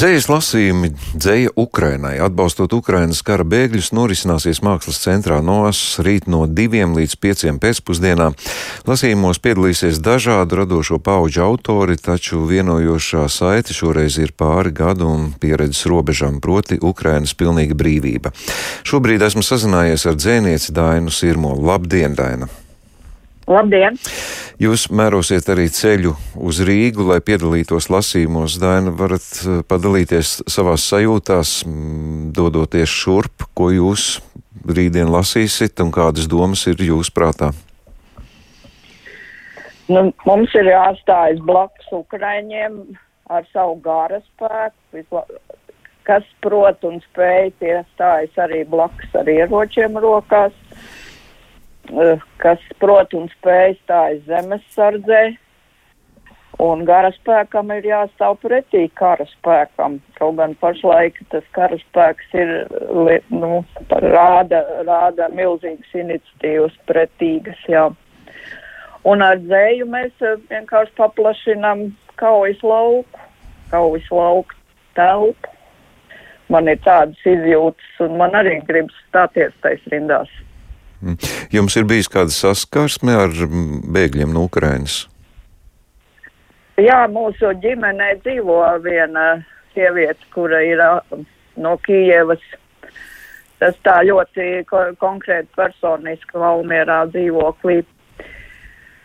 Dzējas lasījumi dzēja Ukrainai. Atbalstot Ukrainas kara bēgļus, norisināsies mākslas centrā Noas rīt no diviem līdz pieciem pēcpusdienā. Lasījumos piedalīsies dažādu radošo pauģu autori, taču vienojošā saite šoreiz ir pāri gadu un pieredzes robežām, proti Ukrainas pilnīga brīvība. Šobrīd esmu sazinājies ar dzēnieci Dainu Sirmo. Labdien, Daina! Labdien! Jūs mērosiet arī ceļu uz Rīgu, lai piedalītos lasījumos. Daina, varat eh, padalīties savās sajūtās, dodoties šurp, ko jūs rītdien lasīsiet un kādas domas ir jūsu prātā? Nu, mums ir jāstājas blakus Ukraiņiem ar savu gara spēku, kas prot un spēj tie stājas arī blakus ar ieročiem rokās. Eh, kas prot un spēj stājas zemes sardzē, un gara spēkam ir jāstāv pretī kara spēkam. Kaut gan pašlaik tas kara spēks ir, nu, rāda, rāda milzīgas iniciatīvas pretīgas, jā. Un ar dzēju mēs eh, vienkārši paplašinam kaujas lauku, kaujas lauku telpu. Man ir tādas izjūtas, un man arī gribas stāties tais rindās. Jums ir bijis kāda saskarsme ar bēgļiem no Ukrainas? Jā, mūsu ģimenē dzīvo viena sieviete, kura ir no Kijevas. Tas tā ļoti ko konkrēti personiski Valmierā dzīvoklī.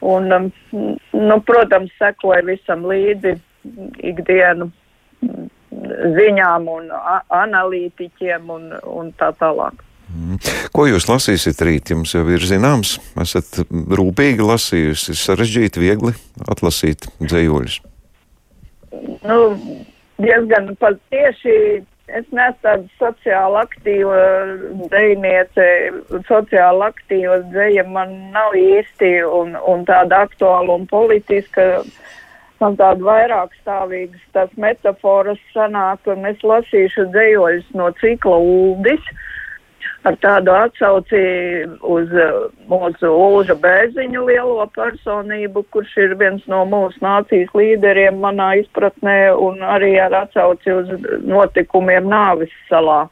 Un, nu, protams, sekoja visam līdzi ikdienu ziņām un analītiķiem un, un tā tālāk. Ko jūs lasīsiet rīt? Jums jau ir zināms, esat rūpīgi lasījusi, sarežģīti, viegli atlasīt dzējoļus. Nu, diezgan pat tieši es neesmu tāda sociāli aktīva dzējniece, sociāli aktīva dzēja man nav īsti un, un tāda aktuāla un politiska. Man tāda vairāk stāvīgas tās metaforas sanāk, un es lasīšu dzējoļus no cikla Uldis. Uh, ar tādu atsauci uz uh, mūsu Ulža Bēziņu lielo personību, kurš ir viens no mūsu nācijas līderiem manā izpratnē, un arī ar atsauci uz notikumiem Nāvis salā.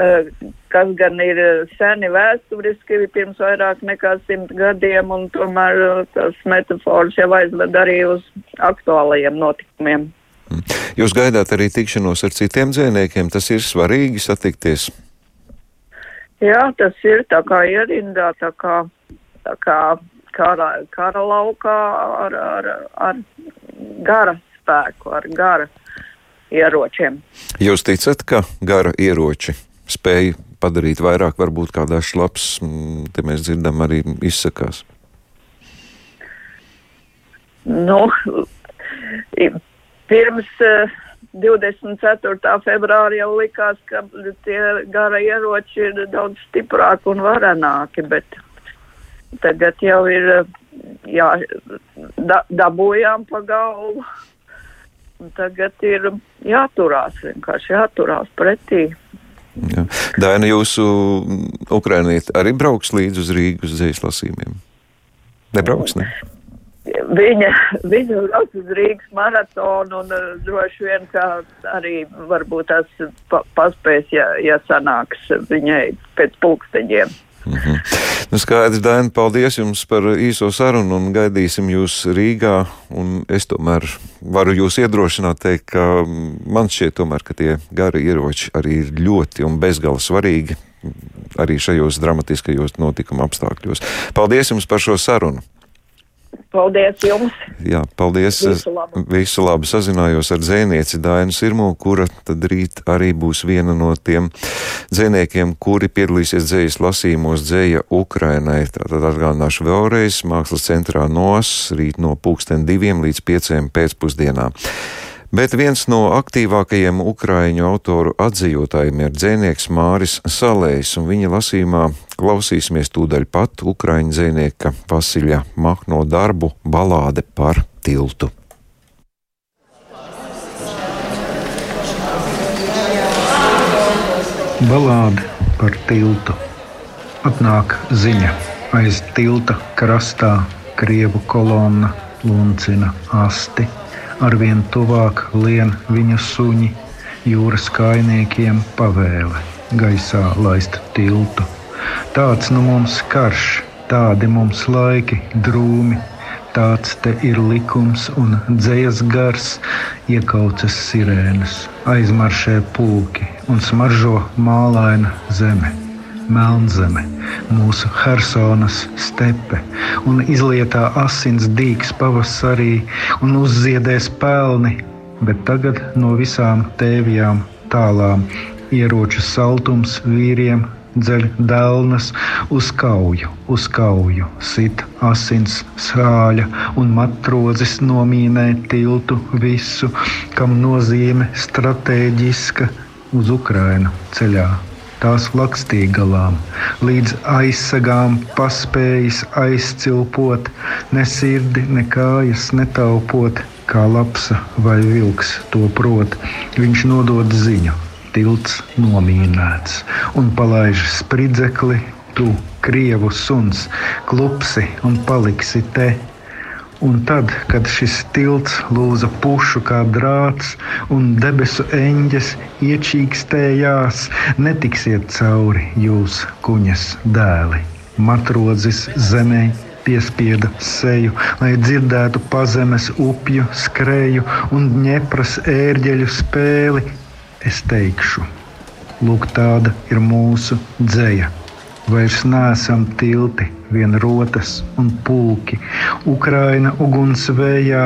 Uh, kas gan ir seni vēsturiski, pirms vairāk nekā simt gadiem, un tomēr tas metafors jau aizved arī uz aktuālajiem notikumiem. Jūs gaidāt arī tikšanos ar citiem dzēniekiem, tas ir svarīgi satikties. Jā, tas ir tā kā ierindā, tā kā, tā kā kara, kara laukā ar, ar, ar gara spēku, ar gara ieročiem. Jūs ticat, ka gara ieroči spēj padarīt vairāk, varbūt kādā šlaps, te mēs dzirdam, arī izsakās? Nu, pirms uh, 24. februārī jau likās, ka tie gara ieroči ir daudz stiprāki un varenāki, bet tagad jau ir, jā, da, dabūjām pa galvu. Tagad ir jāturās, vienkārši jāturās pretī. Jā. Daina, jūsu Ukrainieti arī brauks līdz uz Rīgas zvejas lasījumiem? Nebrauks, ne? Viņa, viņa brauc uz Rīgas maratonu un uh, droši vien, ka arī varbūt tas pa, paspēs, ja, ja sanāks viņai pēc pulksteņiem. Mm -hmm. nu, skaidrs, Daina, paldies jums par īso sarunu un gaidīsim jūs Rīgā. Es tomēr varu jūs iedrošināt teikt, ka man šķiet tomēr, ka tie gari ieroči arī ir ļoti un bezgala svarīgi arī šajos dramatiskajos notikuma apstākļos. Paldies jums par šo sarunu! Paldies jums! Jā, paldies! Visu labu! Visu labu. Sazinājos ar dzēnieci Dainu Sirmu, kura tad rīt arī būs viena no tiem dzēniekiem, kuri piedalīsies dzējas lasījumos dzēja Ukrainai. Tātad atgādināšu vēlreiz Mākslas centrā NOS rīt no pulksten diviem līdz pieciem pēcpusdienā. Bet viens no aktīvākajiem ukraiņu autoru atzījotājiem ir dzēnieks Māris Salējs, un viņa lasījumā klausīsimies tūdaļ pat ukraiņu dzēnieka Vasiļa Mahno darbu balāde par tiltu. Balāde par tiltu. Atnāk ziņa aiz tilta krastā, krievu kolonna luncina asti arvien tuvāk lien viņa suņi, jūras kainiekiem pavēle gaisā laist tiltu. Tāds nu mums karš, tādi mums laiki drūmi, tāds te ir likums un dzējas gars, iekaucas sirēnas, aizmaršē pūki un smaržo mālaina zeme melnzeme, mūsu Helsonas stepe, un izlietā asins dīks pavasarī, un uzziedēs pelni, bet tagad no visām tēvijām tālām ieroču saltums vīriem dzeļ dēlnas uz kauju, uz kauju, sit asins sāļa un matrozis nomīnē tiltu visu, kam nozīme stratēģiska uz Ukrainu ceļā tās lakstīgalām, līdz aizsagām paspējis aizcilpot, ne sirdi, ne kājas netaupot, kā lapsa vai vilks to prot. Viņš nodod ziņu, tilts nomīnēts un palaiž spridzekli, tu, krievu suns, klupsi un paliksi te Un tad, kad šis tilts lūza pušu kā drāts, un debesu eņģes iečīkstējās, netiksiet cauri jūs kuņas dēli. Matrodzis zemē piespieda seju, lai dzirdētu pazemes upju skrēju un ņepras ērģeļu spēli. Es teikšu, lūk, tāda ir mūsu dzēja. Vairs neesam tilti, vien rotas un pulki. Ukraina ugunsvējā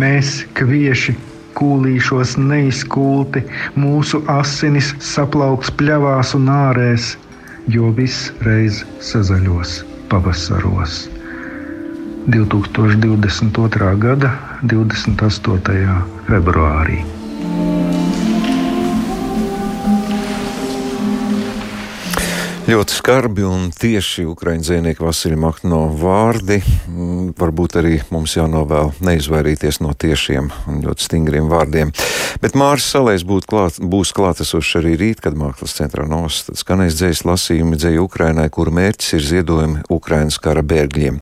mēs kvieši kūlīšos neizkulti, mūsu asinis saplauks pļavās un ārēs, jo viss reiz sazaļos pavasaros. 2022. gada 28. februārī. Ļoti skarbi un tieši Ukraiņu dzinieka Vasiļa Makno vārdi. Mm, varbūt arī mums jānovēl neizvairīties no tiešiem un ļoti stingriem vārdiem. Bet Māris Salējs klāt, būs klātesošs arī rīt, kad Mākslas centrā nos skanēs dzējas lasījumi dzēja Ukrainai, kuru mērķis ir ziedojumi Ukrainas kara bēgļiem.